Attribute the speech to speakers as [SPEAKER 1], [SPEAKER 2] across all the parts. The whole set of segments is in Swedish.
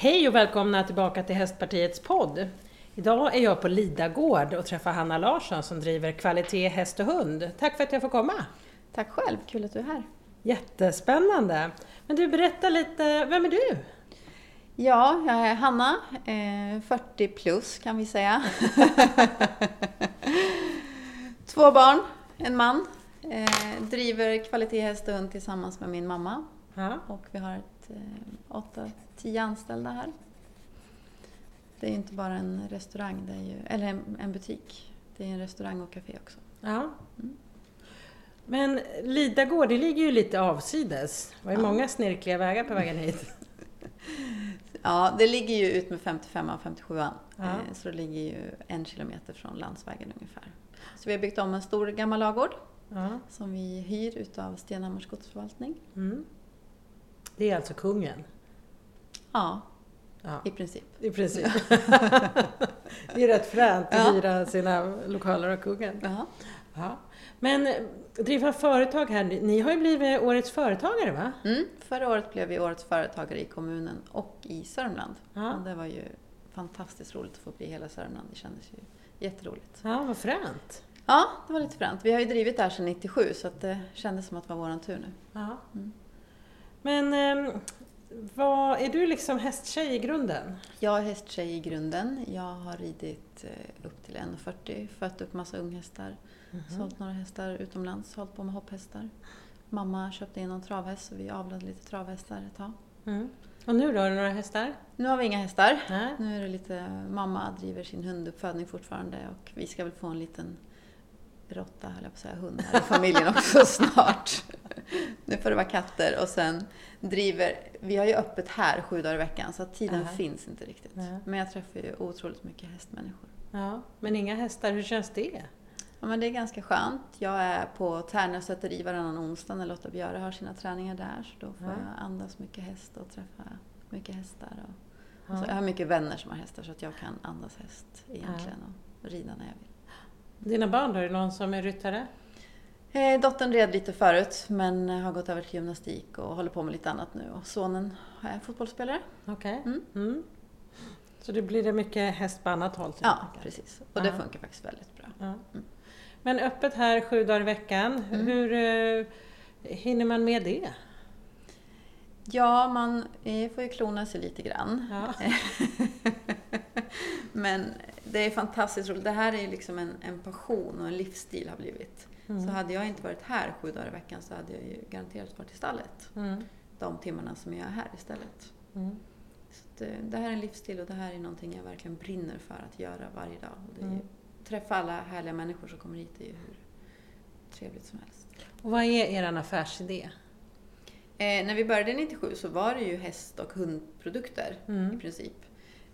[SPEAKER 1] Hej och välkomna tillbaka till Hästpartiets podd. Idag är jag på Lidagård och träffar Hanna Larsson som driver Kvalitet Häst och Hund. Tack för att jag får komma!
[SPEAKER 2] Tack själv, kul att du är här.
[SPEAKER 1] Jättespännande! Men du, berätta lite, vem är du?
[SPEAKER 2] Ja, jag är Hanna, eh, 40 plus kan vi säga. Två barn, en man. Eh, driver Kvalitet Häst och Hund tillsammans med min mamma.
[SPEAKER 1] Ja.
[SPEAKER 2] Och vi har ett, eh, 8-10 anställda här. Det är ju inte bara en restaurang, det är ju, eller en, en butik. Det är en restaurang och café också.
[SPEAKER 1] ja. Men Lidagård, det ligger ju lite avsides. Det var ju
[SPEAKER 2] Ja.
[SPEAKER 1] många snirkliga vägar på vägen hit.
[SPEAKER 2] Ja, det ligger ju ut med 55 och 57
[SPEAKER 1] Ja.
[SPEAKER 2] eh, Så det ligger ju en kilometer från landsvägen ungefär. Så vi har byggt om en stor gammal ladugård
[SPEAKER 1] Ja.
[SPEAKER 2] som vi hyr utav Stenhammars godsförvaltning.
[SPEAKER 1] Mm. Det är alltså kungen?
[SPEAKER 2] Ja,
[SPEAKER 1] Ja,
[SPEAKER 2] i princip.
[SPEAKER 1] i princip. det är rätt fränt att
[SPEAKER 2] Ja.
[SPEAKER 1] hyra sina lokaler av kungen.
[SPEAKER 2] Ja.
[SPEAKER 1] Ja. Men eh, driva företag här, ni har ju blivit årets företagare va?
[SPEAKER 2] Mm. Förra året blev vi årets företagare i kommunen och i Sörmland.
[SPEAKER 1] Ja.
[SPEAKER 2] Och det var ju fantastiskt roligt att få bli hela Sörmland. Det kändes ju jätteroligt.
[SPEAKER 1] Ja, vad fränt.
[SPEAKER 2] Ja, det var lite fränt. Vi har ju drivit det här sedan 97 så att det kändes som att det var våran tur nu.
[SPEAKER 1] Ja.
[SPEAKER 2] Mm.
[SPEAKER 1] Men eh, vad, är du liksom hästtjej i grunden?
[SPEAKER 2] Jag är hästtjej i grunden. Jag har ridit eh, upp till 1,40, fött upp massa unghästar, sålt några hästar utomlands, hållit på med hopphästar. Mamma köpte in någon travhäst så vi avlade lite travhästar ett tag.
[SPEAKER 1] Mm. Och nu då, har du några hästar?
[SPEAKER 2] Nu har vi inga hästar.
[SPEAKER 1] Nej.
[SPEAKER 2] Nu är det lite, mamma driver sin hunduppfödning fortfarande och vi ska väl få en liten råtta, höll jag på att säga, hund här i familjen också snart. Nu får det vara katter och sen driver, vi har ju öppet här sju dagar i veckan så tiden
[SPEAKER 1] Aha.
[SPEAKER 2] finns inte riktigt.
[SPEAKER 1] Nej.
[SPEAKER 2] Men jag träffar ju otroligt mycket hästmänniskor.
[SPEAKER 1] Ja, men inga hästar, hur känns det?
[SPEAKER 2] Ja, men det är ganska skönt. Jag är på Tärnö säteri varannan onsdag när Lotta Björe har sina träningar där. Så då får
[SPEAKER 1] Ja.
[SPEAKER 2] jag andas mycket häst och träffa mycket hästar. Och,
[SPEAKER 1] Ja.
[SPEAKER 2] alltså, jag har mycket vänner som har hästar så att jag kan andas häst egentligen och rida när jag vill.
[SPEAKER 1] Dina barn är det någon som är ryttare?
[SPEAKER 2] Eh, dottern red lite förut men har gått över till gymnastik och håller på med lite annat nu. Och sonen är fotbollsspelare.
[SPEAKER 1] Okej.
[SPEAKER 2] Mm.
[SPEAKER 1] Mm. Så det blir det mycket häst på annat håll? typ,
[SPEAKER 2] Ja, precis. Och det funkar faktiskt väldigt bra.
[SPEAKER 1] Ja. Men öppet här sju dagar i veckan,
[SPEAKER 2] Mm.
[SPEAKER 1] hur eh, hinner man med det?
[SPEAKER 2] Ja, man eh, får ju klona sig lite grann.
[SPEAKER 1] Ja.
[SPEAKER 2] Men det är fantastiskt roligt. Det här är ju liksom en, en passion och en livsstil har blivit.
[SPEAKER 1] Mm.
[SPEAKER 2] Så hade jag inte varit här sju dagar i veckan så hade jag ju garanterat varit i stallet.
[SPEAKER 1] Mm.
[SPEAKER 2] De timmarna som jag är här istället.
[SPEAKER 1] Mm.
[SPEAKER 2] Så att, eh, det här är en livsstil och det här är någonting jag verkligen brinner för att göra varje dag. Och det ju,
[SPEAKER 1] Mm.
[SPEAKER 2] Träffa alla härliga människor som kommer hit är ju hur trevligt som helst.
[SPEAKER 1] Och vad är er affärsidé?
[SPEAKER 2] Eh, när vi började 97 så var det ju häst och hundprodukter i
[SPEAKER 1] Mm.
[SPEAKER 2] princip.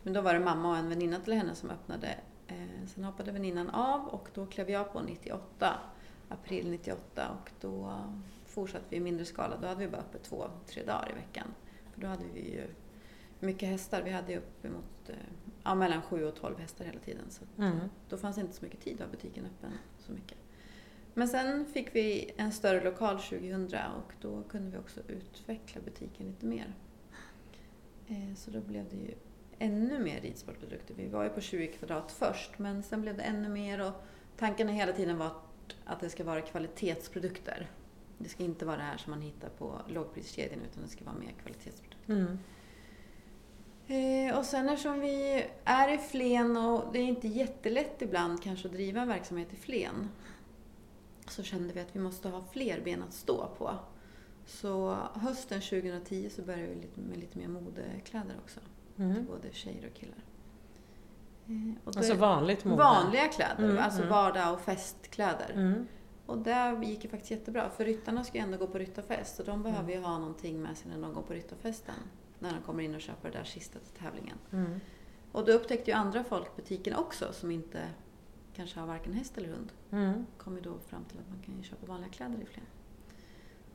[SPEAKER 2] Men då var det mamma och en väninna till henne som öppnade. Eh, sen hoppade väninnan av och då klev jag på 98, april 98 och då fortsatte vi i mindre skala. Då hade vi bara öppet två, tre dagar i veckan. För då hade vi ju mycket hästar. Vi hade ju uppemot eh, ja, mellan 7 och 12 hästar hela tiden. Så
[SPEAKER 1] Mm.
[SPEAKER 2] eh, då fanns det inte så mycket tid att ha butiken öppen så mycket. Men sen fick vi en större lokal 2000 och då kunde vi också utveckla butiken lite mer. Eh, Så då blev det ju ännu mer ridsportprodukter. Vi var ju på 20 kvadrat först men sen blev det ännu mer och tanken hela tiden varit att det ska vara kvalitetsprodukter. Det ska inte vara det här som man hittar på lågpriskedjan utan det ska vara mer kvalitetsprodukter.
[SPEAKER 1] Mm.
[SPEAKER 2] Eh, och sen eftersom vi är i Flen och det är inte jättelätt ibland kanske att driva en verksamhet i Flen så kände vi att vi måste ha fler ben att stå på. Så hösten 2010 så började vi med lite mer modekläder också. Till
[SPEAKER 1] Mm.
[SPEAKER 2] både tjejer och killar. Eh,
[SPEAKER 1] Alltså vanligt mode?
[SPEAKER 2] Vanliga kläder,
[SPEAKER 1] Mm,
[SPEAKER 2] alltså
[SPEAKER 1] mm.
[SPEAKER 2] vardag och festkläder.
[SPEAKER 1] Mm.
[SPEAKER 2] Och det gick ju faktiskt jättebra, för ryttarna ska ju ändå gå på ryttarfest och de behöver ju ha någonting med sig när de går på ryttarfesten. När de kommer in och köper det där sista till tävlingen.
[SPEAKER 1] Mm.
[SPEAKER 2] Och då upptäckte ju andra folk butiken också som inte kanske har varken häst eller hund.
[SPEAKER 1] Mm.
[SPEAKER 2] Kom ju då fram till att man kan ju köpa vanliga kläder i Flen.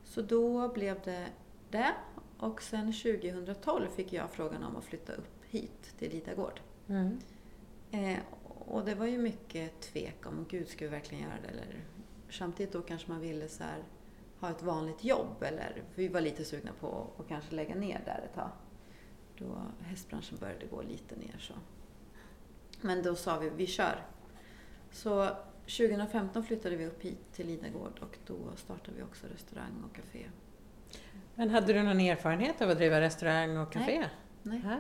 [SPEAKER 2] Så då blev det det. Och sen 2012 fick jag frågan om att flytta upp hit till Ridagård.
[SPEAKER 1] Mm.
[SPEAKER 2] Eh, och det var ju mycket tvek om, gud ska vi verkligen göra det? Eller, samtidigt då kanske man ville så här, ha ett vanligt jobb eller vi var lite sugna på att kanske lägga ner där ett tag. då hästbranschen började gå lite ner. så. Men då sa vi, vi kör. Så 2015 flyttade vi upp hit till Lidagård och då startade vi också restaurang och café.
[SPEAKER 1] Men hade du någon erfarenhet av att driva restaurang och café?
[SPEAKER 2] Nej.
[SPEAKER 1] Nej.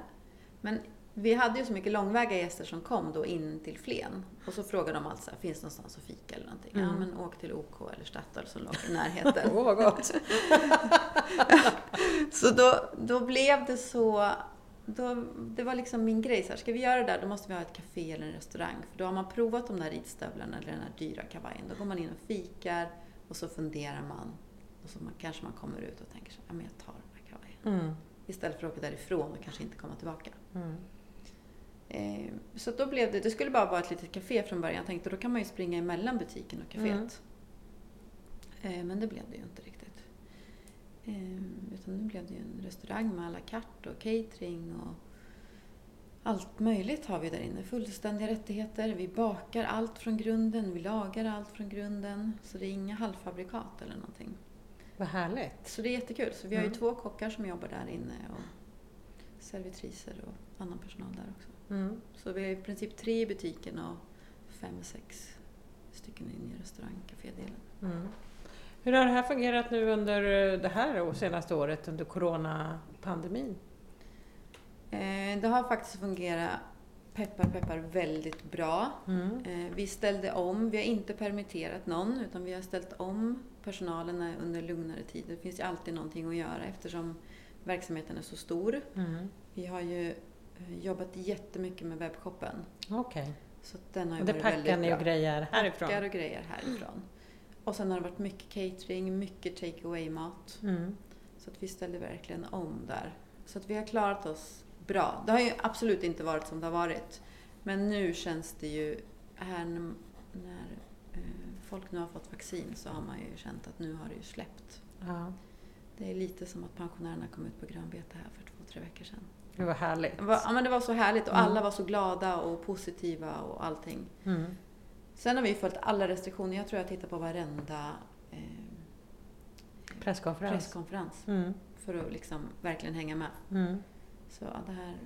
[SPEAKER 2] Men vi hade ju så mycket långväga gäster som kom då in till Flen. Och så frågade de alltså, finns det någonstans att fika eller någonting? Ja,
[SPEAKER 1] Mm.
[SPEAKER 2] men åk till OK eller Statoil som låg i närheten.
[SPEAKER 1] Åh, vad gott!
[SPEAKER 2] så då, då blev det så, då, det var liksom min grej så här, ska vi göra det där då måste vi ha ett café eller en restaurang. För då har man provat de där ridstövlarna eller den här dyra kavajen. Då går man in och fikar och så funderar man. Och så man, kanske man kommer ut och tänker så ja men jag tar den här kavajen.
[SPEAKER 1] Mm.
[SPEAKER 2] Istället för att åka därifrån och kanske inte komma tillbaka.
[SPEAKER 1] Mm.
[SPEAKER 2] Eh, så då blev det, det skulle bara vara ett litet café från början. Jag tänkte då kan man ju springa emellan butiken och kaféet. Eh, men det blev det ju inte riktigt. Eh, utan nu blev det ju en restaurang med à la carte och catering och allt möjligt har vi där inne. Fullständiga rättigheter. Vi bakar allt från grunden, vi lagar allt från grunden. Så det är inga halvfabrikat eller någonting.
[SPEAKER 1] Vad härligt!
[SPEAKER 2] Så det är jättekul. Så vi har ju
[SPEAKER 1] Mm.
[SPEAKER 2] två kockar som jobbar där inne och servitriser och annan personal där också.
[SPEAKER 1] Mm.
[SPEAKER 2] Så vi är i princip tre i butiken och fem, sex stycken in i restaurang cafédelen.
[SPEAKER 1] Mm. Hur har det här fungerat nu under det här å- senaste året, under coronapandemin?
[SPEAKER 2] Eh, det har faktiskt fungerat, peppar peppar, väldigt bra.
[SPEAKER 1] Mm.
[SPEAKER 2] Eh, vi ställde om, vi har inte permitterat någon utan vi har ställt om personalen under lugnare tider. Det finns ju alltid någonting att göra eftersom verksamheten är så stor.
[SPEAKER 1] Mm.
[SPEAKER 2] Vi har ju eh, jobbat jättemycket med webbshoppen.
[SPEAKER 1] Okej.
[SPEAKER 2] Så att den har ju
[SPEAKER 1] Och det
[SPEAKER 2] varit
[SPEAKER 1] packar ni och grejer härifrån?
[SPEAKER 2] Packar och grejer härifrån. Och sen har det varit mycket catering, mycket take away-mat.
[SPEAKER 1] Mm.
[SPEAKER 2] Så att vi ställde verkligen om där. Så att vi har klarat oss bra. Det har ju absolut inte varit som det har varit. Men nu känns det ju, här när, när eh, folk nu har fått vaccin så har man ju känt att nu har det ju släppt.
[SPEAKER 1] Ja.
[SPEAKER 2] Det är lite som att pensionärerna kom ut på grönbete här för två, tre veckor sedan.
[SPEAKER 1] Det var härligt.
[SPEAKER 2] Det var, ja, men det var så härligt och
[SPEAKER 1] Mm.
[SPEAKER 2] alla var så glada och positiva och allting.
[SPEAKER 1] Mm.
[SPEAKER 2] Sen har vi följt alla restriktioner. Jag tror jag tittar på varenda eh,
[SPEAKER 1] Presskonferens.
[SPEAKER 2] presskonferens
[SPEAKER 1] Mm.
[SPEAKER 2] för att liksom verkligen hänga med.
[SPEAKER 1] Mm.
[SPEAKER 2] Så det här,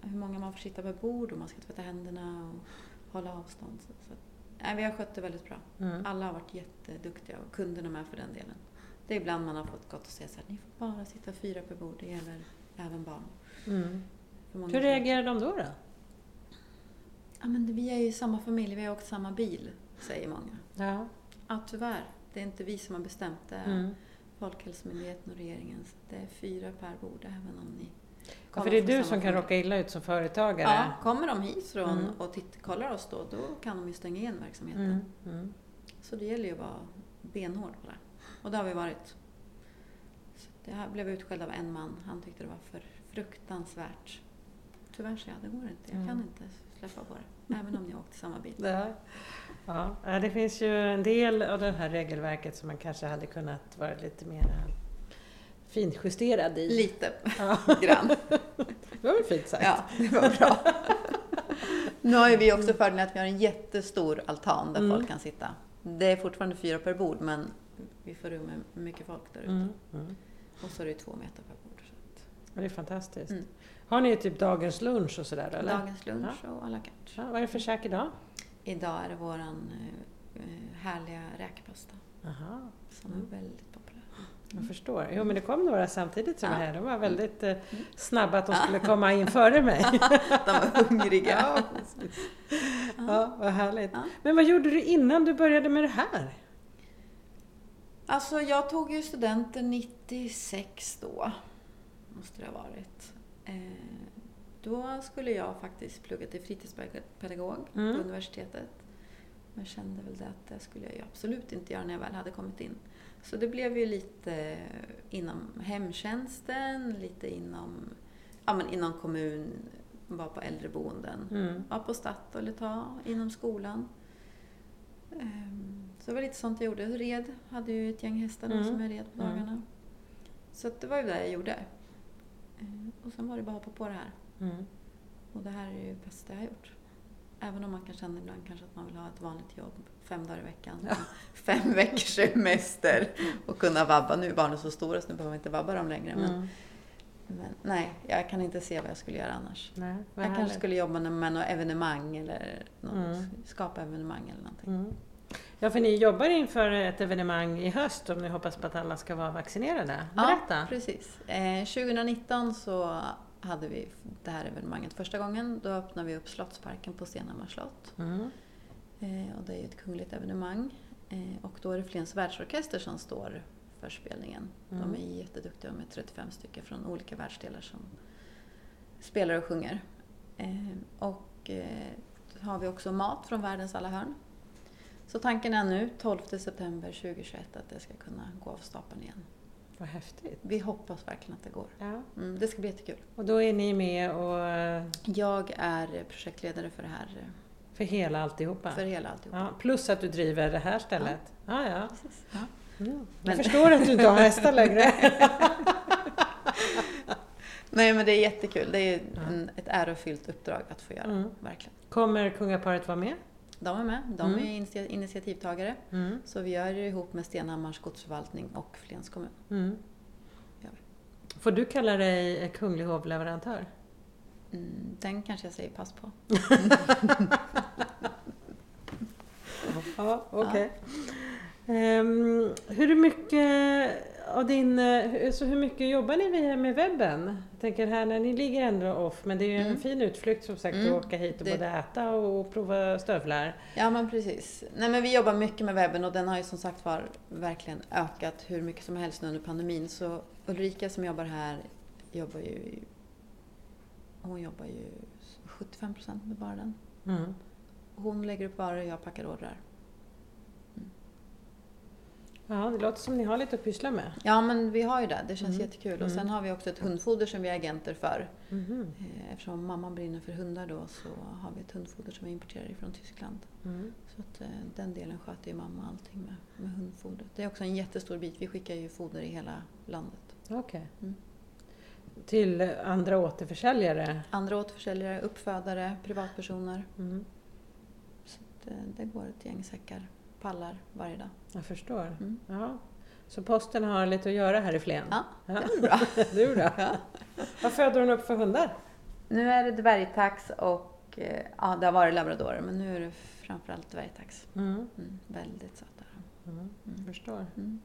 [SPEAKER 2] hur många man får sitta vid bord och man ska tvätta händerna och hålla avstånd. Så, så, nej, vi har skött det väldigt bra.
[SPEAKER 1] Mm.
[SPEAKER 2] Alla har varit jätteduktiga och kunderna med för den delen. Det är ibland man har fått gått och säga så här, ni får bara sitta fyra per bord, det gäller även barn.
[SPEAKER 1] Mm. Hur reagerar de då? då?
[SPEAKER 2] Ja, men vi är ju samma familj, vi har åkt samma bil, säger många.
[SPEAKER 1] Ja.
[SPEAKER 2] Ja, tyvärr. Det är inte vi som har bestämt det.
[SPEAKER 1] Mm.
[SPEAKER 2] Folkhälsomyndigheten och regeringen. Så Det är fyra per bord, även om ni
[SPEAKER 1] Ja, för det är du som kan
[SPEAKER 2] familj.
[SPEAKER 1] råka illa ut som företagare.
[SPEAKER 2] Ja, kommer de hit från
[SPEAKER 1] Mm.
[SPEAKER 2] och titt, kollar oss då, då kan de ju stänga igen verksamheten.
[SPEAKER 1] Mm. Mm.
[SPEAKER 2] Så det gäller ju att vara benhård på det. Och det har vi varit. Så det här blev utskälld av en man. Han tyckte det var för fruktansvärt. Tyvärr så jag, det går inte. Jag kan
[SPEAKER 1] Mm.
[SPEAKER 2] inte släppa på det. Även om ni har åkt i samma bil.
[SPEAKER 1] Det, ja. Ja, det finns ju en del av det här regelverket som man kanske hade kunnat vara lite mer finjusterad i.
[SPEAKER 2] Lite
[SPEAKER 1] Ja.
[SPEAKER 2] grann.
[SPEAKER 1] Det var väl fint sagt.
[SPEAKER 2] Ja, det var bra. nu har ju vi också fördelen att vi har en jättestor altan där
[SPEAKER 1] Mm.
[SPEAKER 2] folk kan sitta. Det är fortfarande fyra per bord men vi får rum med mycket folk där ute.
[SPEAKER 1] Mm. Mm.
[SPEAKER 2] Och så är det två meter per bord.
[SPEAKER 1] Ja, det är fantastiskt.
[SPEAKER 2] Mm.
[SPEAKER 1] Har ni typ dagens lunch och sådär eller?
[SPEAKER 2] Dagens lunch och à la carte.
[SPEAKER 1] Ja, vad är det för käk idag?
[SPEAKER 2] Idag är det våran eh, härliga räkpasta
[SPEAKER 1] Aha,
[SPEAKER 2] som
[SPEAKER 1] Mm.
[SPEAKER 2] är väldigt populär.
[SPEAKER 1] jag förstår. Jo men det kom några samtidigt som
[SPEAKER 2] Ja.
[SPEAKER 1] här. De var väldigt eh, snabba att de
[SPEAKER 2] Ja.
[SPEAKER 1] skulle komma in före mig.
[SPEAKER 2] De är hungriga.
[SPEAKER 1] ja, ja, vad härligt.
[SPEAKER 2] Ja.
[SPEAKER 1] Men vad gjorde du innan du började med det här?
[SPEAKER 2] Alltså jag tog ju studenten 96 då. Måste det ha varit. Eh, då skulle jag faktiskt plugga till fritidspedagog
[SPEAKER 1] Mm.
[SPEAKER 2] på universitetet. Men kände väl det att det skulle jag absolut inte göra när jag väl hade kommit in. Så det blev ju lite inom hemtjänsten, lite inom, ja, men inom kommun, var på äldreboenden.
[SPEAKER 1] Mm.
[SPEAKER 2] var på Statoil inom skolan. Ehm, Så det var lite sånt jag gjorde. Red, hade ju ett gäng hästar
[SPEAKER 1] Mm.
[SPEAKER 2] som jag red på
[SPEAKER 1] Mm.
[SPEAKER 2] dagarna. Så att det var ju det jag gjorde. Och sen var det bara att hoppa på det här.
[SPEAKER 1] Mm.
[SPEAKER 2] Och det här är ju det bästa jag har gjort. Även om man kan känna ibland kanske att man vill ha ett vanligt jobb fem dagar i veckan.
[SPEAKER 1] Ja.
[SPEAKER 2] Fem veckors semester och kunna vabba. Nu är barnen så stora så nu behöver man inte vabba dem längre. Men
[SPEAKER 1] Mm.
[SPEAKER 2] Men nej, jag kan inte se vad jag skulle göra annars.
[SPEAKER 1] Nej,
[SPEAKER 2] Jag kanske skulle jobba med något evenemang eller något,
[SPEAKER 1] Mm.
[SPEAKER 2] skapa evenemang eller någonting.
[SPEAKER 1] Ja, för ni jobbar inför ett evenemang i höst om ni hoppas på att alla ska vara vaccinerade. Berätta!
[SPEAKER 2] Ja, precis. Eh, 2019 så hade vi det här evenemanget första gången. Då öppnade vi upp Slottsparken på Stenhammars slott.
[SPEAKER 1] Mm.
[SPEAKER 2] Eh, och det är ju ett kungligt evenemang. Eh, och då är det Flens världsorkester som står för spelningen.
[SPEAKER 1] Mm.
[SPEAKER 2] De är jätteduktiga med 35 stycken från olika världsdelar som spelar och sjunger. Eh, och eh, har vi också mat från världens alla hörn. Så tanken är nu, 12 september 2021, att det ska kunna gå av stapeln igen.
[SPEAKER 1] Vad häftigt!
[SPEAKER 2] Vi hoppas verkligen att det går.
[SPEAKER 1] Ja.
[SPEAKER 2] Mm, det ska bli jättekul.
[SPEAKER 1] Och då är ni med och
[SPEAKER 2] Jag är projektledare för det här, eh,
[SPEAKER 1] för hela alltihopa?
[SPEAKER 2] för hela alltihopa.
[SPEAKER 1] Ja, plus att du driver det här stället? Ja, ja.
[SPEAKER 2] Precis. Ja.
[SPEAKER 1] Mm. Jag
[SPEAKER 2] Men-
[SPEAKER 1] förstår att du inte har hästar längre.
[SPEAKER 2] Nej men det är jättekul. Det är en, ett ärofyllt uppdrag att få göra.
[SPEAKER 1] Mm.
[SPEAKER 2] Verkligen.
[SPEAKER 1] Kommer kungaparet vara med?
[SPEAKER 2] De är med. De
[SPEAKER 1] Mm.
[SPEAKER 2] är initia- initiativtagare.
[SPEAKER 1] Mm.
[SPEAKER 2] Så vi gör det ihop med Stenhammars godsförvaltning och Flens kommun.
[SPEAKER 1] Mm. Får du kalla dig kunglig hovleverantör?
[SPEAKER 2] Mm, den kanske jag säger pass på.
[SPEAKER 1] Ja, okej. Ehm, hur mycket av din... eh, Så hur mycket jobbar ni med, med webben? Jag tänker här när ni ligger ändå off, men det är ju en
[SPEAKER 2] Mm.
[SPEAKER 1] fin utflykt som sagt
[SPEAKER 2] Mm.
[SPEAKER 1] att åka hit och
[SPEAKER 2] Det-
[SPEAKER 1] både äta och prova stövlar.
[SPEAKER 2] Ja men precis. Nej men vi jobbar mycket med webben och den har ju som sagt var verkligen ökat hur mycket som helst nu under pandemin. Så Ulrika som jobbar här jobbar ju... Hon jobbar ju 75 procent med bara den.
[SPEAKER 1] Mm.
[SPEAKER 2] Hon lägger upp varor och jag packar ordrar.
[SPEAKER 1] Ja, det låter som ni har lite att pyssla med.
[SPEAKER 2] Ja men vi har ju det, det känns
[SPEAKER 1] Mm.
[SPEAKER 2] jättekul. Och
[SPEAKER 1] Mm.
[SPEAKER 2] sen har vi också ett hundfoder som vi är agenter för.
[SPEAKER 1] Mhm.
[SPEAKER 2] Eh, Eftersom mamman brinner för hundar då så har vi ett hundfoder som vi importerar ifrån Tyskland.
[SPEAKER 1] Mm.
[SPEAKER 2] Så att eh, den delen sköter ju mamma allting med, med hundfodret. Det är också en jättestor bit. Vi skickar ju foder i hela landet.
[SPEAKER 1] Okej.
[SPEAKER 2] Mm.
[SPEAKER 1] Till andra återförsäljare?
[SPEAKER 2] Andra återförsäljare, uppfödare, privatpersoner.
[SPEAKER 1] Mm.
[SPEAKER 2] Så att, eh, det går ett gäng säckar, pallar varje dag.
[SPEAKER 1] Jag förstår.
[SPEAKER 2] Mm.
[SPEAKER 1] Ja. Så posten har lite att göra här i Flen?
[SPEAKER 2] Ja,
[SPEAKER 1] Ja.
[SPEAKER 2] det är bra.
[SPEAKER 1] det är bra.
[SPEAKER 2] Ja.
[SPEAKER 1] Vad föder hon upp för hundar?
[SPEAKER 2] Nu är det dvärgtax och eh, ja, det har varit labradorer men nu är det framförallt dvärgtax.
[SPEAKER 1] Mm.
[SPEAKER 2] Mm, väldigt söta.
[SPEAKER 1] Mm.
[SPEAKER 2] Mm.
[SPEAKER 1] Jag förstår.
[SPEAKER 2] Mm.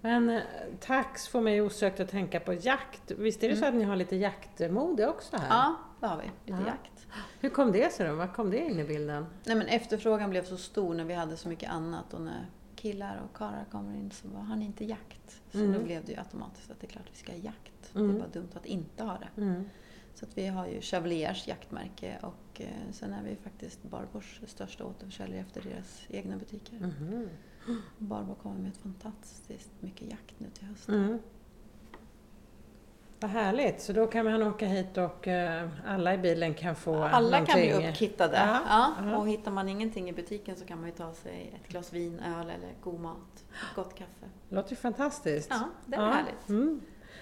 [SPEAKER 1] Men eh, tax får mig osökt att tänka på jakt. Visst är det så
[SPEAKER 2] Mm.
[SPEAKER 1] att ni har lite jaktmode också här?
[SPEAKER 2] Ja, det har vi. Lite
[SPEAKER 1] Ja.
[SPEAKER 2] jakt.
[SPEAKER 1] Hur kom det sig då? Var kom det in i bilden?
[SPEAKER 2] Nej, men efterfrågan blev så stor när vi hade så mycket annat och när killar och karlar kommer in så bara, har ni inte jakt? Så
[SPEAKER 1] Mm.
[SPEAKER 2] då blev det ju automatiskt att det är klart vi ska ha jakt. Det
[SPEAKER 1] Mm.
[SPEAKER 2] är bara dumt att inte ha det.
[SPEAKER 1] Mm.
[SPEAKER 2] Så att vi har ju Chevaliers jaktmärke och eh, sen är vi faktiskt Barbors största återförsäljare efter deras egna butiker.
[SPEAKER 1] Mhm.
[SPEAKER 2] Barbo kommer med fantastiskt mycket jakt nu till hösten.
[SPEAKER 1] Vad härligt, så då kan man åka hit och eh, alla i bilen kan få
[SPEAKER 2] Alla kan bli
[SPEAKER 1] någonting.
[SPEAKER 2] uppkittade.
[SPEAKER 1] Ja,
[SPEAKER 2] Ja. Och hittar man ingenting i butiken så kan man ju ta sig ett glas vin, öl eller god mat, gott kaffe.
[SPEAKER 1] Det låter ju fantastiskt.
[SPEAKER 2] Ja, det är
[SPEAKER 1] Ja.
[SPEAKER 2] härligt.
[SPEAKER 1] Mm.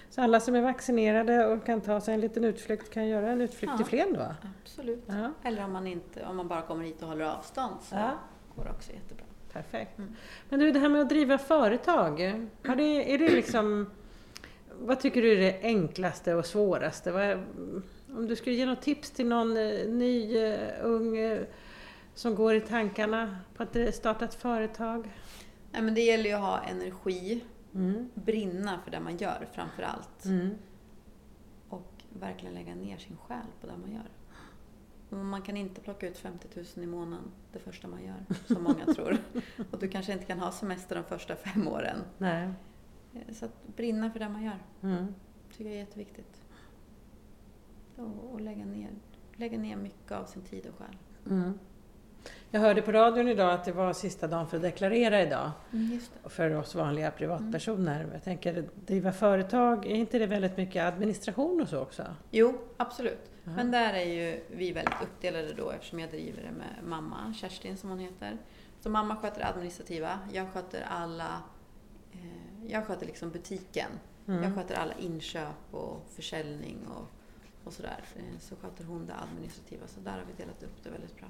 [SPEAKER 1] Så alla som är vaccinerade och kan ta sig en liten utflykt kan göra en utflykt
[SPEAKER 2] Ja.
[SPEAKER 1] till Flen då?
[SPEAKER 2] Absolut.
[SPEAKER 1] Ja,
[SPEAKER 2] Eller om man, inte, om man bara kommer hit och håller avstånd så
[SPEAKER 1] Ja.
[SPEAKER 2] går det också jättebra.
[SPEAKER 1] perfekt.
[SPEAKER 2] Mm.
[SPEAKER 1] Men du, det här med att driva företag, har det, är det liksom... Vad tycker du är det enklaste och svåraste? Vad, om du skulle ge något tips till någon eh, ny, eh, ung eh, som går i tankarna på att starta ett företag?
[SPEAKER 2] Nej, men det gäller ju att ha energi,
[SPEAKER 1] Mm.
[SPEAKER 2] brinna för det man gör framför allt.
[SPEAKER 1] Mm.
[SPEAKER 2] Och verkligen lägga ner sin själ på det man gör. Man kan inte plocka ut 50 000 i månaden det första man gör, som många tror. Och du kanske inte kan ha semester de första fem åren.
[SPEAKER 1] Nej.
[SPEAKER 2] Eh, Så att brinna för det man gör,
[SPEAKER 1] Mm.
[SPEAKER 2] tycker jag är jätteviktigt. Och, och lägga, ner, lägga ner mycket av sin tid och själ.
[SPEAKER 1] Mm. Jag hörde på radion idag att det var sista dagen för att deklarera idag.
[SPEAKER 2] Det.
[SPEAKER 1] för oss vanliga privatpersoner. Jag tänker, driva företag, är inte det väldigt mycket administration och så också?
[SPEAKER 2] Jo, absolut.
[SPEAKER 1] Ja.
[SPEAKER 2] Men där är ju vi väldigt uppdelade då eftersom jag driver det med mamma, Kerstin som hon heter. Så mamma sköter det administrativa, jag sköter alla jag sköter liksom butiken.
[SPEAKER 1] Mm.
[SPEAKER 2] Jag sköter alla inköp och försäljning och, och sådär. Eh, Så sköter hon det administrativa. Så där har vi delat upp det väldigt bra.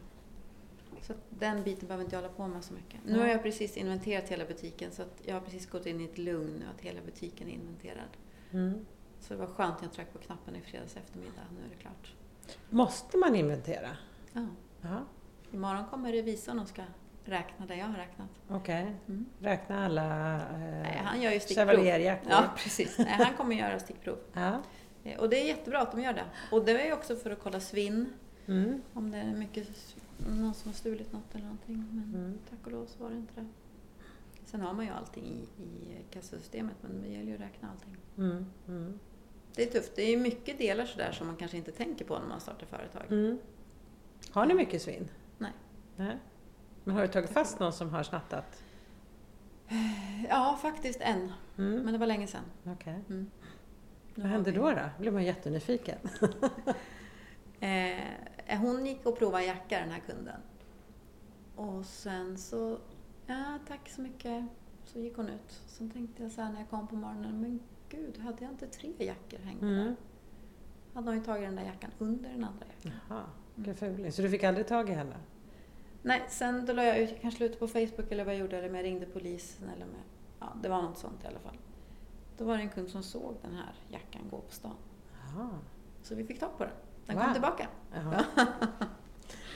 [SPEAKER 2] Så den biten behöver inte jag hålla på med så mycket. Nu har jag precis inventerat hela butiken så att jag har precis gått in i ett lugn nu att hela butiken är inventerad.
[SPEAKER 1] Mm.
[SPEAKER 2] Så det var skönt när jag tryckte på knappen i fredags eftermiddag. Nu är det klart.
[SPEAKER 1] Måste man inventera?
[SPEAKER 2] Ja.
[SPEAKER 1] Ja,
[SPEAKER 2] Imorgon kommer revisorn och ska räkna där jag har räknat.
[SPEAKER 1] okej.
[SPEAKER 2] Mm.
[SPEAKER 1] Räkna alla eh,
[SPEAKER 2] Nej, han gör ju stickprov. Ja, precis. Nej, han kommer göra stickprov.
[SPEAKER 1] Ja.
[SPEAKER 2] Eh, Och det är jättebra att de gör det. Och det är ju också för att kolla svinn,
[SPEAKER 1] Mm.
[SPEAKER 2] om det är mycket, någon som har stulit något eller någonting. Men
[SPEAKER 1] Mm.
[SPEAKER 2] tack och lov så var det inte det. Sen har man ju allting i, i kassasystemet, men det gäller ju att räkna allting.
[SPEAKER 1] Mm. Mm.
[SPEAKER 2] Det är tufft. Det är ju mycket delar sådär som man kanske inte tänker på när man startar företag.
[SPEAKER 1] Mm. Har ni mycket svinn?
[SPEAKER 2] Nej.
[SPEAKER 1] Nej. Men har du tagit fast någon som har snattat?
[SPEAKER 2] Ja, faktiskt en.
[SPEAKER 1] Mm.
[SPEAKER 2] Men det var länge sedan.
[SPEAKER 1] Okej.
[SPEAKER 2] Mm.
[SPEAKER 1] Vad hände då? då? blir man jättenyfiken.
[SPEAKER 2] Eh, hon gick och provade en jacka, den här kunden. Och sen så, ja tack så mycket. Så gick hon ut. Sen tänkte jag så här när jag kom på morgonen, men gud, hade jag inte tre jackor hängande
[SPEAKER 1] Mm.
[SPEAKER 2] där? Hade hon ju tagit den där jackan under den andra jackan.
[SPEAKER 1] Jaha, vilken fuling. Så du fick aldrig tag i henne?
[SPEAKER 2] Nej, sen då la jag ut, kanske ut på Facebook eller vad jag gjorde, eller om jag ringde polisen eller med, ja det var något sånt i alla fall. Då var det en kund som såg den här jackan gå på stan.
[SPEAKER 1] Jaha.
[SPEAKER 2] Så vi fick tag på den. Den
[SPEAKER 1] Wow.
[SPEAKER 2] kom tillbaka.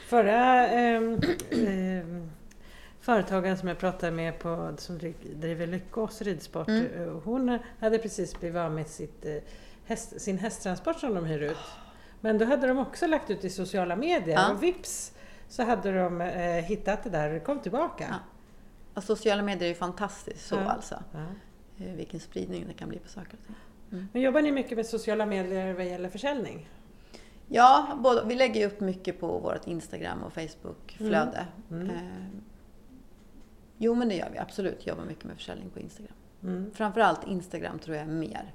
[SPEAKER 1] Förra ehm, ehm, företagaren som jag pratade med på, som dri- driver Lyckås ridsport,
[SPEAKER 2] Mm.
[SPEAKER 1] eh, hon hade precis blivit av med sitt, eh, häst, sin hästtransport som de hyr ut. Men då hade de också lagt ut i sociala medier
[SPEAKER 2] Ja.
[SPEAKER 1] och vips så hade de eh, hittat det där och kom tillbaka.
[SPEAKER 2] Ja. Och sociala medier är ju fantastiskt så
[SPEAKER 1] Ja.
[SPEAKER 2] alltså.
[SPEAKER 1] Ja.
[SPEAKER 2] Eh, Vilken spridning det kan bli på saker och ting.
[SPEAKER 1] Men jobbar ni mycket med sociala medier vad gäller försäljning?
[SPEAKER 2] Ja, både, vi lägger upp mycket på vårt Instagram och Facebook-flöde.
[SPEAKER 1] Mm.
[SPEAKER 2] Eh, jo, men det gör vi absolut. Jobbar mycket med försäljning på Instagram.
[SPEAKER 1] Mm.
[SPEAKER 2] Framförallt Instagram tror jag är mer.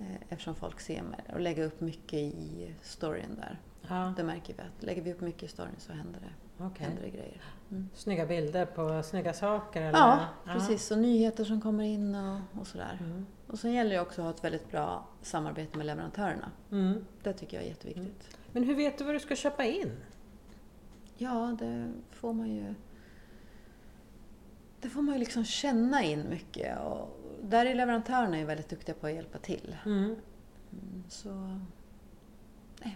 [SPEAKER 2] Eh, eftersom folk ser mer. Och lägga upp mycket i storyn där.
[SPEAKER 1] Ja,
[SPEAKER 2] Det märker vi att lägger vi upp mycket i storyn så händer det,
[SPEAKER 1] okej.
[SPEAKER 2] händer det grejer. Mm.
[SPEAKER 1] Snygga bilder på snygga saker? Eller?
[SPEAKER 2] Ja, precis. Och nyheter som kommer in och, och sådär.
[SPEAKER 1] Mm.
[SPEAKER 2] Och sen gäller det också att ha ett väldigt bra samarbete med leverantörerna.
[SPEAKER 1] Mm.
[SPEAKER 2] Det tycker jag är jätteviktigt.
[SPEAKER 1] Men hur vet du vad du ska köpa in?
[SPEAKER 2] Ja, det får man ju... Det får man ju liksom känna in mycket. Och där är leverantörerna ju väldigt duktiga på att hjälpa till.
[SPEAKER 1] Mm.
[SPEAKER 2] Mm, Så...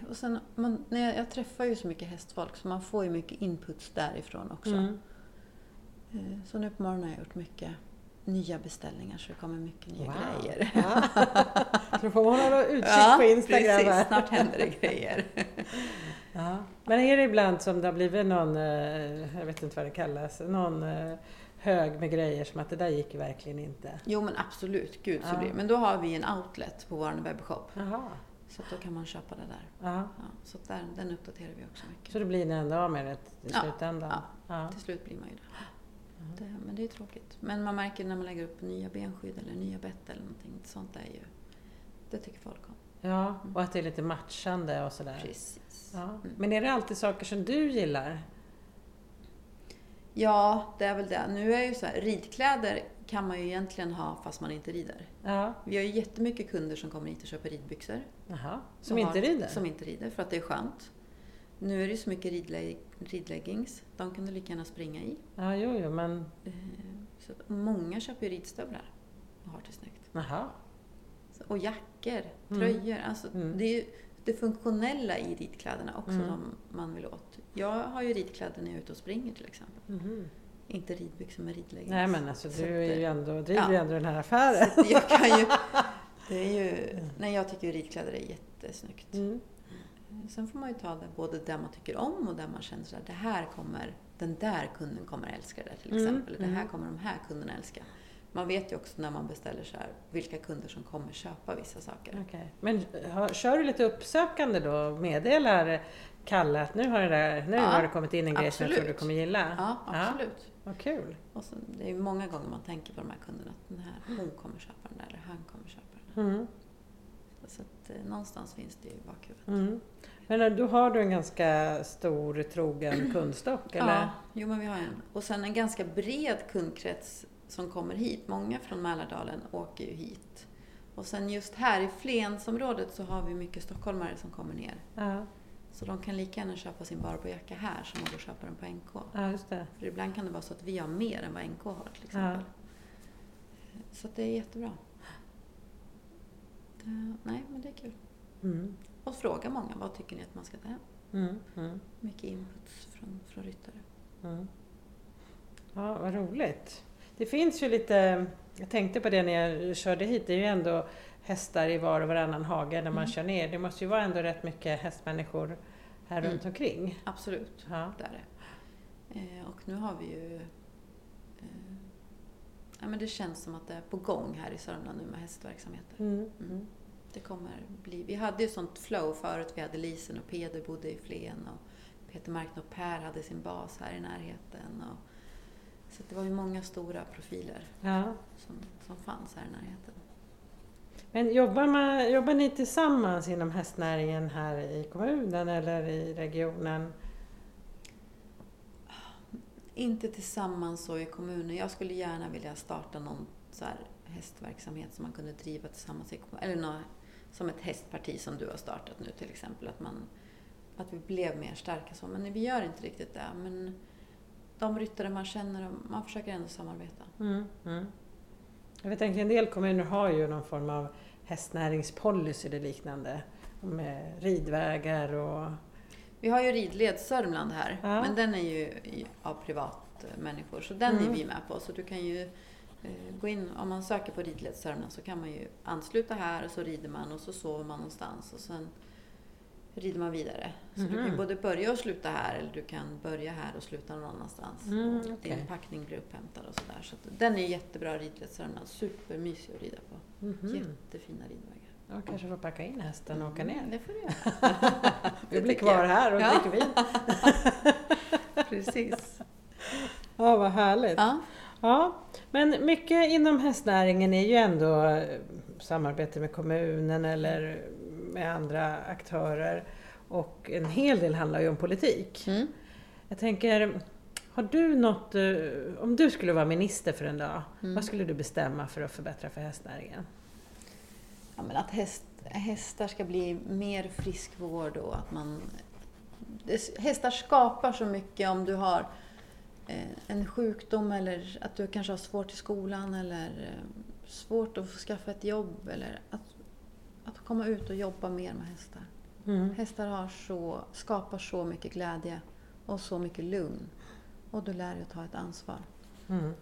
[SPEAKER 2] Och sen, man, när jag, jag träffar ju så mycket hästfolk så man får ju mycket inputs därifrån också.
[SPEAKER 1] Mm.
[SPEAKER 2] Eh, Så nu på morgonen har jag gjort mycket nya beställningar så det kommer mycket nya
[SPEAKER 1] Wow.
[SPEAKER 2] grejer.
[SPEAKER 1] Ja. Så får man hålla utkik på Instagram. här.
[SPEAKER 2] precis. Snart händer det grejer.
[SPEAKER 1] Ja. Men är det ibland som det har blivit någon, eh, jag vet inte vad det kallas, någon eh, hög med grejer som att det där gick verkligen inte?
[SPEAKER 2] Jo men absolut, gud så
[SPEAKER 1] Ja.
[SPEAKER 2] blir det. Men då har vi en outlet på vår webbshop.
[SPEAKER 1] Jaha.
[SPEAKER 2] Så då kan man köpa det där.
[SPEAKER 1] Ja.
[SPEAKER 2] Ja, så där, den uppdaterar vi också mycket.
[SPEAKER 1] Så då blir ni ändå av med det i slutändan?
[SPEAKER 2] Ja.
[SPEAKER 1] Ja.
[SPEAKER 2] Till slut blir man ju det. det. Men det är tråkigt. Men man märker när man lägger upp nya benskydd eller nya bett eller någonting. Sånt är ju... Det tycker folk om.
[SPEAKER 1] ja, och att det är lite matchande och sådär.
[SPEAKER 2] Precis.
[SPEAKER 1] Ja.
[SPEAKER 2] Mm.
[SPEAKER 1] Men är det alltid saker som du gillar?
[SPEAKER 2] Ja, det är väl det. Nu är ju så här, ridkläder kan man ju egentligen ha fast man inte rider.
[SPEAKER 1] Ja.
[SPEAKER 2] Vi har ju jättemycket kunder som kommer hit och köper ridbyxor.
[SPEAKER 1] Jaha. Som
[SPEAKER 2] Och
[SPEAKER 1] inte
[SPEAKER 2] har-
[SPEAKER 1] rider?
[SPEAKER 2] Som inte rider, för att det är skönt. Nu är det ju så mycket ridle- ridleggings. De kan du lika gärna springa i.
[SPEAKER 1] Ja, jo, jo, men...
[SPEAKER 2] Eh, Så många köper ju ridstövlar och har det snyggt.
[SPEAKER 1] Jaha.
[SPEAKER 2] Så- Och jackor,
[SPEAKER 1] Mm.
[SPEAKER 2] tröjor. Alltså,
[SPEAKER 1] Mm.
[SPEAKER 2] Det är ju det funktionella i ridkläderna också
[SPEAKER 1] Mm.
[SPEAKER 2] som man vill åt. Jag har ju ridkläder när jag är ute och springer till exempel.
[SPEAKER 1] Mhm.
[SPEAKER 2] Inte ridbyxor med ridleggings.
[SPEAKER 1] Nej men alltså
[SPEAKER 2] Så
[SPEAKER 1] du är ju
[SPEAKER 2] eh,
[SPEAKER 1] ändå, driver
[SPEAKER 2] ja.
[SPEAKER 1] ju ändå den här affären.
[SPEAKER 2] Så jag kan ju... Det är ju... Nej, jag tycker ridkläder är jättesnyggt.
[SPEAKER 1] Mm.
[SPEAKER 2] Sen får man ju ta det både där man tycker om och där man känner att det här kommer, den där kunden kommer älska det till
[SPEAKER 1] Mm,
[SPEAKER 2] exempel. Det här
[SPEAKER 1] mm.
[SPEAKER 2] kommer de här kunderna älska. Man vet ju också när man beställer så här, vilka kunder som kommer köpa vissa saker.
[SPEAKER 1] Okej. Men har, kör du lite uppsökande då meddelar Kalle att nu har det, där, nu
[SPEAKER 2] Ja,
[SPEAKER 1] har det kommit in en grej som jag tror du
[SPEAKER 2] absolut.
[SPEAKER 1] kommer gilla?
[SPEAKER 2] Ja, absolut.
[SPEAKER 1] Vad kul.
[SPEAKER 2] Och sen, det är ju många gånger man tänker på de här kunderna, att den här, hon kommer köpa den där eller han kommer köpa den där.
[SPEAKER 1] Mm.
[SPEAKER 2] Så att eh, någonstans finns det ju i bakhuvudet.
[SPEAKER 1] Mm. Men eh, då har du en ganska stor trogen kundstock eller?
[SPEAKER 2] Ja, jo men vi har en. Och sen en ganska bred kundkrets som kommer hit. Många från Mälardalen åker ju hit. Och sen just här i Flensområdet så har vi mycket stockholmare som kommer ner.
[SPEAKER 1] Ja,
[SPEAKER 2] Så de kan lika gärna köpa sin Barbro-jacka här som att gå och köpa den på NK.
[SPEAKER 1] ja just det.
[SPEAKER 2] För ibland kan det vara så att vi har mer än vad NK har till exempel. Så att det är jättebra. det, nej, men det är kul.
[SPEAKER 1] Mm.
[SPEAKER 2] Och fråga många, vad tycker ni att man ska ta hem?
[SPEAKER 1] Mm. Mm.
[SPEAKER 2] Mycket inputs från, från ryttare.
[SPEAKER 1] Mm. Ja, vad roligt. Det finns ju lite, jag tänkte på det när jag körde hit, det är ju ändå hästar i var och varannan hage när man
[SPEAKER 2] Mm.
[SPEAKER 1] kör ner. Det måste ju vara ändå rätt mycket hästmänniskor här
[SPEAKER 2] Mm.
[SPEAKER 1] runt omkring.
[SPEAKER 2] Absolut,
[SPEAKER 1] Ja.
[SPEAKER 2] det är det. Eh, och nu har vi ju... Eh, ja, men det känns som att det är på gång här i Sörmland nu med hästverksamheter.
[SPEAKER 1] Mm. Mm.
[SPEAKER 2] Det kommer bli... Vi hade ju sånt flow förut. Vi hade Lisen och Peder bodde i Flen och Peter Markn och Per hade sin bas här i närheten. Och, så det var ju många stora profiler
[SPEAKER 1] Ja.
[SPEAKER 2] som, som fanns här i närheten.
[SPEAKER 1] Men jobbar, man, jobbar ni tillsammans inom hästnäringen här i kommunen eller i regionen?
[SPEAKER 2] Inte tillsammans så i kommunen. Jag skulle gärna vilja starta någon så här hästverksamhet som man kunde driva tillsammans i kommunen. Eller nå som ett hästparti som du har startat nu till exempel. Att, man, att vi blev mer starka så. Men vi gör inte riktigt det. Men de ryttare man känner, man försöker ändå samarbeta.
[SPEAKER 1] Mm. Mm. Jag att en del kommuner har ju någon form av hästnäringspolicy eller liknande. Med ridvägar och...
[SPEAKER 2] Vi har ju Ridled Sörmland här,
[SPEAKER 1] Ja.
[SPEAKER 2] men den är ju av privatmänniskor, så den
[SPEAKER 1] Mm.
[SPEAKER 2] är vi med på. Så du kan ju eh, gå in, om man söker på Ridled Sörmland så kan man ju ansluta här och så rider man och så sover man någonstans och sen rider man vidare. Så du kan
[SPEAKER 1] Mhm.
[SPEAKER 2] både börja och sluta här eller du kan börja här och sluta någon annanstans.
[SPEAKER 1] Mm, okej.
[SPEAKER 2] Din packning blir upphämtad och sådär. Så den är jättebra Sörmland, supermysig att rida på.
[SPEAKER 1] Mhm.
[SPEAKER 2] Jättefina ridvägar.
[SPEAKER 1] Jag kanske får packa in hästen och åka ner.
[SPEAKER 2] Mm, det får du göra.
[SPEAKER 1] Vi blir kvar
[SPEAKER 2] jag.
[SPEAKER 1] här och
[SPEAKER 2] Ja.
[SPEAKER 1] dricker vin.
[SPEAKER 2] Precis.
[SPEAKER 1] Ja, vad härligt.
[SPEAKER 2] Ja.
[SPEAKER 1] Ja, men mycket inom hästnäringen är ju ändå eh, samarbete med kommunen eller med andra aktörer. Och en hel del handlar ju om politik.
[SPEAKER 2] Mm.
[SPEAKER 1] Jag tänker, har du något, eh, om du skulle vara minister för en dag,
[SPEAKER 2] Mm.
[SPEAKER 1] vad skulle du bestämma för att förbättra för hästnäringen?
[SPEAKER 2] Ja, men att häst, hästar ska bli mer friskvård och att man... Hästar skapar så mycket om du har eh, en sjukdom eller att du kanske har svårt i skolan eller eh, svårt att få skaffa ett jobb eller att, att komma ut och jobba mer med hästar.
[SPEAKER 1] Mm.
[SPEAKER 2] Hästar har så, skapar så mycket glädje och så mycket lugn. Och du lär dig att ta ett ansvar.
[SPEAKER 1] Mm.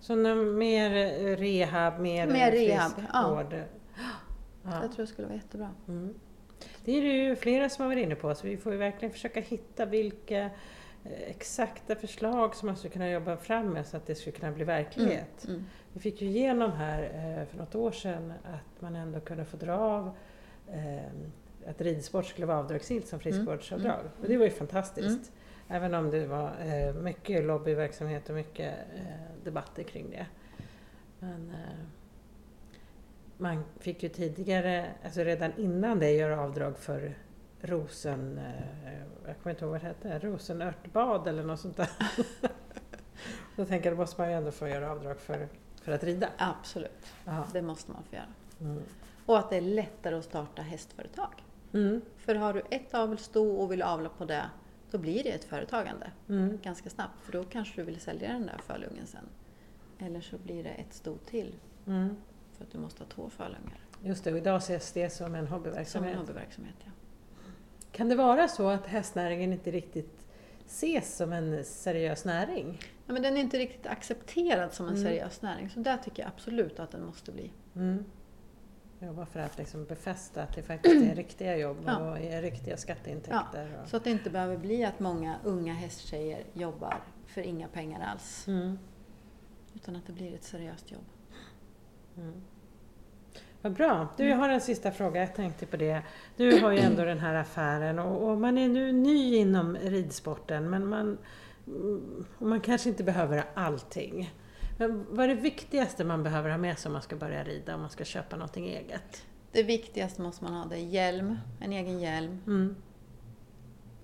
[SPEAKER 1] Så mer eh, rehab, mer,
[SPEAKER 2] Mer rehab,
[SPEAKER 1] friskvård. Ja.
[SPEAKER 2] Jag tror det skulle vara jättebra.
[SPEAKER 1] Mm. Det är det ju flera som har varit inne på, så vi får ju verkligen försöka hitta vilka exakta förslag som man skulle kunna jobba fram med så att det skulle kunna bli verklighet.
[SPEAKER 2] Mm.
[SPEAKER 1] Vi fick ju igenom här eh, för något år sedan att man ändå kunde få dra av eh, att ridsport skulle vara avdragsgillt som friskvårdsavdrag.
[SPEAKER 2] Mm.
[SPEAKER 1] Och det var ju fantastiskt.
[SPEAKER 2] Mm.
[SPEAKER 1] Även om det var eh, mycket lobbyverksamhet och mycket eh, debatter kring det. Men eh, man fick ju tidigare, alltså redan innan det, göra avdrag för rosen... Eh, jag kommer inte ihåg vad det hette, rosenörtbad eller något sånt där. Då tänker jag, då måste man ju ändå få göra avdrag för, för att rida.
[SPEAKER 2] Absolut,
[SPEAKER 1] Ja.
[SPEAKER 2] det måste man få göra.
[SPEAKER 1] Mm.
[SPEAKER 2] Och att det är lättare att starta hästföretag.
[SPEAKER 1] Mm.
[SPEAKER 2] För har du ett avelssto och vill avla på det, då blir det ett företagande
[SPEAKER 1] Mm.
[SPEAKER 2] ganska snabbt. För då kanske du vill sälja den där fölungen sen. Eller så blir det ett sto till
[SPEAKER 1] Mm.
[SPEAKER 2] för att du måste ha två fölungar.
[SPEAKER 1] Just det, och idag ses det som en
[SPEAKER 2] Som en
[SPEAKER 1] hobbyverksamhet.
[SPEAKER 2] hobbyverksamhet, ja.
[SPEAKER 1] Kan det vara så att hästnäringen inte riktigt ses som en seriös näring?
[SPEAKER 2] ja. Men den är inte riktigt accepterad som en
[SPEAKER 1] Mm.
[SPEAKER 2] seriös näring. Så där tycker jag absolut att den måste bli.
[SPEAKER 1] Mm. Jobba för att liksom befästa att det faktiskt är riktiga jobb
[SPEAKER 2] Ja.
[SPEAKER 1] och är riktiga skatteintäkter. och-
[SPEAKER 2] Så att det inte behöver bli att många unga hästtjejer jobbar för inga pengar alls.
[SPEAKER 1] Mm.
[SPEAKER 2] Utan att det blir ett seriöst jobb.
[SPEAKER 1] Mm. Vad bra. Du, jag har en sista fråga. Jag tänkte på det. Du har ju ändå den här affären och, och man är nu ny inom ridsporten men man, man kanske inte behöver allting. Men vad är det viktigaste man behöver ha med sig om man ska börja rida, om man ska köpa någonting eget?
[SPEAKER 2] Det viktigaste måste man ha, det är hjälm, en egen hjälm,
[SPEAKER 1] Mm.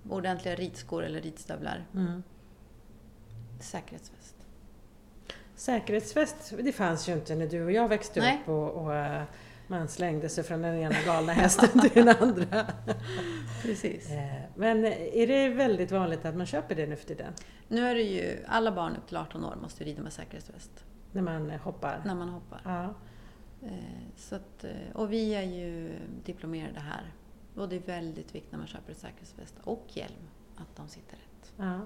[SPEAKER 2] ordentliga ridskor eller ridstövlar,
[SPEAKER 1] Mm.
[SPEAKER 2] säkerhetsväst.
[SPEAKER 1] Säkerhetsväst, det fanns ju inte när du och jag växte
[SPEAKER 2] Nej.
[SPEAKER 1] upp och, och eh, man slängde sig från den ena galna hästen till den andra.
[SPEAKER 2] Precis.
[SPEAKER 1] Eh, Men är det väldigt vanligt att man köper det nu för tiden?
[SPEAKER 2] Nu är det ju, alla barn upp till 18 år måste rida med säkerhetsväst
[SPEAKER 1] När man hoppar?
[SPEAKER 2] när man hoppar.
[SPEAKER 1] Ja.
[SPEAKER 2] Eh, så att, eh, och vi är ju diplomerade här. Och det är väldigt viktigt när man köper säkerhetsväst och hjälm att de sitter rätt.
[SPEAKER 1] Ja.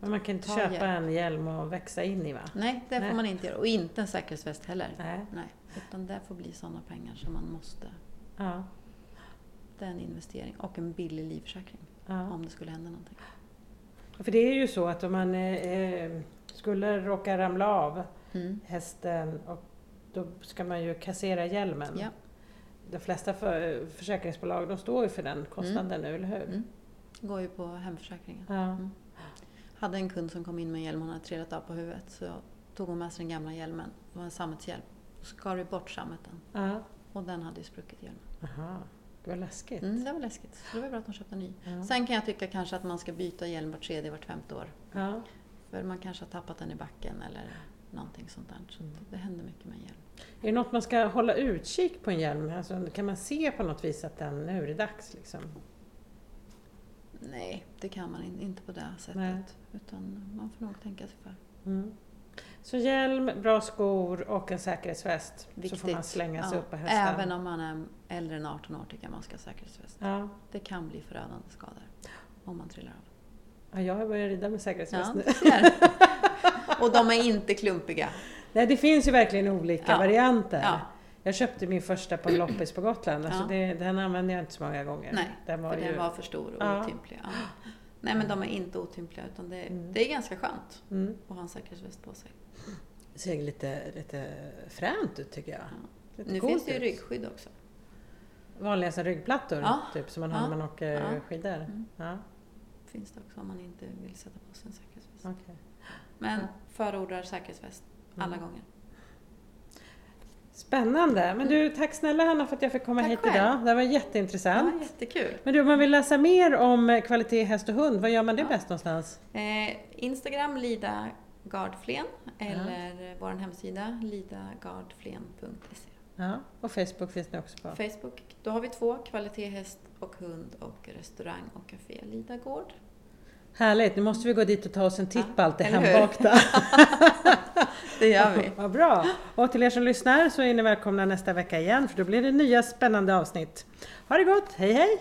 [SPEAKER 1] Men man kan inte köpa
[SPEAKER 2] hjälp.
[SPEAKER 1] en hjälm och växa in i va?
[SPEAKER 2] nej, det
[SPEAKER 1] Nej.
[SPEAKER 2] får man inte göra. Och inte en säkerhetsväst heller.
[SPEAKER 1] Nej.
[SPEAKER 2] Nej, utan det får bli sådana pengar som man måste.
[SPEAKER 1] Ja.
[SPEAKER 2] Det är en investering och en billig livförsäkring
[SPEAKER 1] ja.
[SPEAKER 2] om det skulle hända någonting.
[SPEAKER 1] För det är ju så att om man eh, eh, skulle råka ramla av
[SPEAKER 2] Mm.
[SPEAKER 1] hästen och då ska man ju kassera hjälmen.
[SPEAKER 2] Ja.
[SPEAKER 1] De flesta för, försäkringsbolag de står ju för den kostnaden nu, eller hur?
[SPEAKER 2] Mm. Går ju på hemförsäkringen.
[SPEAKER 1] Ja.
[SPEAKER 2] Mm. Hade en kund som kom in med en hjälm, hon hade trillat av på huvudet. Så tog hon med sig den gamla hjälmen. Det var en sammetshjälm. Så skar vi bort sammeten.
[SPEAKER 1] Ja.
[SPEAKER 2] Och den hade ju spruckit hjälmen.
[SPEAKER 1] Aha. Det var läskigt.
[SPEAKER 2] Mm, det var läskigt. Så det var bra att de köpte en ny.
[SPEAKER 1] Ja.
[SPEAKER 2] Sen kan jag tycka kanske att man ska byta hjälm vart tredje, vart femte år.
[SPEAKER 1] Ja.
[SPEAKER 2] För man kanske har tappat den i backen eller någonting sånt där. Så
[SPEAKER 1] Mm.
[SPEAKER 2] det händer mycket med en hjälm.
[SPEAKER 1] Är det något man ska hålla utkik på en hjälm? Alltså, kan man se på något vis att den, nu är det dags liksom?
[SPEAKER 2] Nej, det kan man in, inte på det sättet.
[SPEAKER 1] Nej.
[SPEAKER 2] Utan man får nog tänka sig för.
[SPEAKER 1] Mm. Så hjälm, bra skor och en säkerhetsväst. Så
[SPEAKER 2] Viktigt.
[SPEAKER 1] får man slänga sig
[SPEAKER 2] Ja,
[SPEAKER 1] upp på hästen.
[SPEAKER 2] Även om man är äldre än 18 år tycker jag man ska ha säkerhetsväst.
[SPEAKER 1] Ja.
[SPEAKER 2] Det kan bli förödande skador om man trillar av.
[SPEAKER 1] ja, jag har börjat rida med säkerhetsväst
[SPEAKER 2] Ja,
[SPEAKER 1] nu.
[SPEAKER 2] Och de är inte klumpiga.
[SPEAKER 1] Nej, det finns ju verkligen olika
[SPEAKER 2] Ja.
[SPEAKER 1] varianter.
[SPEAKER 2] Ja,
[SPEAKER 1] Jag köpte min första på en loppis på Gotland. Alltså
[SPEAKER 2] Ja.
[SPEAKER 1] det, den använde jag inte så många gånger.
[SPEAKER 2] nej,
[SPEAKER 1] den var
[SPEAKER 2] för
[SPEAKER 1] ju...
[SPEAKER 2] den var för stor och
[SPEAKER 1] Ja.
[SPEAKER 2] otymplig. Ja. Nej, men de är inte otympliga utan det,
[SPEAKER 1] Mm.
[SPEAKER 2] det är ganska skönt
[SPEAKER 1] mm.
[SPEAKER 2] att ha en säkerhetsväst på sig.
[SPEAKER 1] Det ser lite, lite fränt ut tycker jag. Lite
[SPEAKER 2] Nu finns det ju ryggskydd också.
[SPEAKER 1] Vanliga här ryggplattor,
[SPEAKER 2] Ja.
[SPEAKER 1] typ som man har
[SPEAKER 2] Ja.
[SPEAKER 1] när man åker
[SPEAKER 2] Ja.
[SPEAKER 1] skidor.
[SPEAKER 2] Mm.
[SPEAKER 1] Ja.
[SPEAKER 2] Finns det också om man inte vill sätta på sig en säkerhetsväst.
[SPEAKER 1] okej.
[SPEAKER 2] Men
[SPEAKER 1] Ja.
[SPEAKER 2] förordar säkerhetsväst alla
[SPEAKER 1] Mm.
[SPEAKER 2] gånger.
[SPEAKER 1] Spännande! Men du, tack snälla Hanna för att jag fick komma
[SPEAKER 2] Tack
[SPEAKER 1] hit
[SPEAKER 2] själv.
[SPEAKER 1] idag. Det var
[SPEAKER 2] Ja,
[SPEAKER 1] jätteintressant.
[SPEAKER 2] jättekul.
[SPEAKER 1] Men du, om man vill läsa mer om eh, kvalitet häst och hund, vad gör man det
[SPEAKER 2] Ja.
[SPEAKER 1] bäst någonstans?
[SPEAKER 2] Eh, Instagram Lida Gardflen eller vår hemsida lidagardflen.se.
[SPEAKER 1] Ja. Och Facebook finns det också på.
[SPEAKER 2] Facebook, då har vi två, kvalitet häst och hund och restaurang och café Lida Gård.
[SPEAKER 1] Härligt! Nu måste vi gå dit och ta oss en titt på allt det hembakta.
[SPEAKER 2] Det gör vi.
[SPEAKER 1] Vad bra! Och till er som lyssnar så är ni välkomna nästa vecka igen för då blir det nya spännande avsnitt. Ha det gott! Hej hej!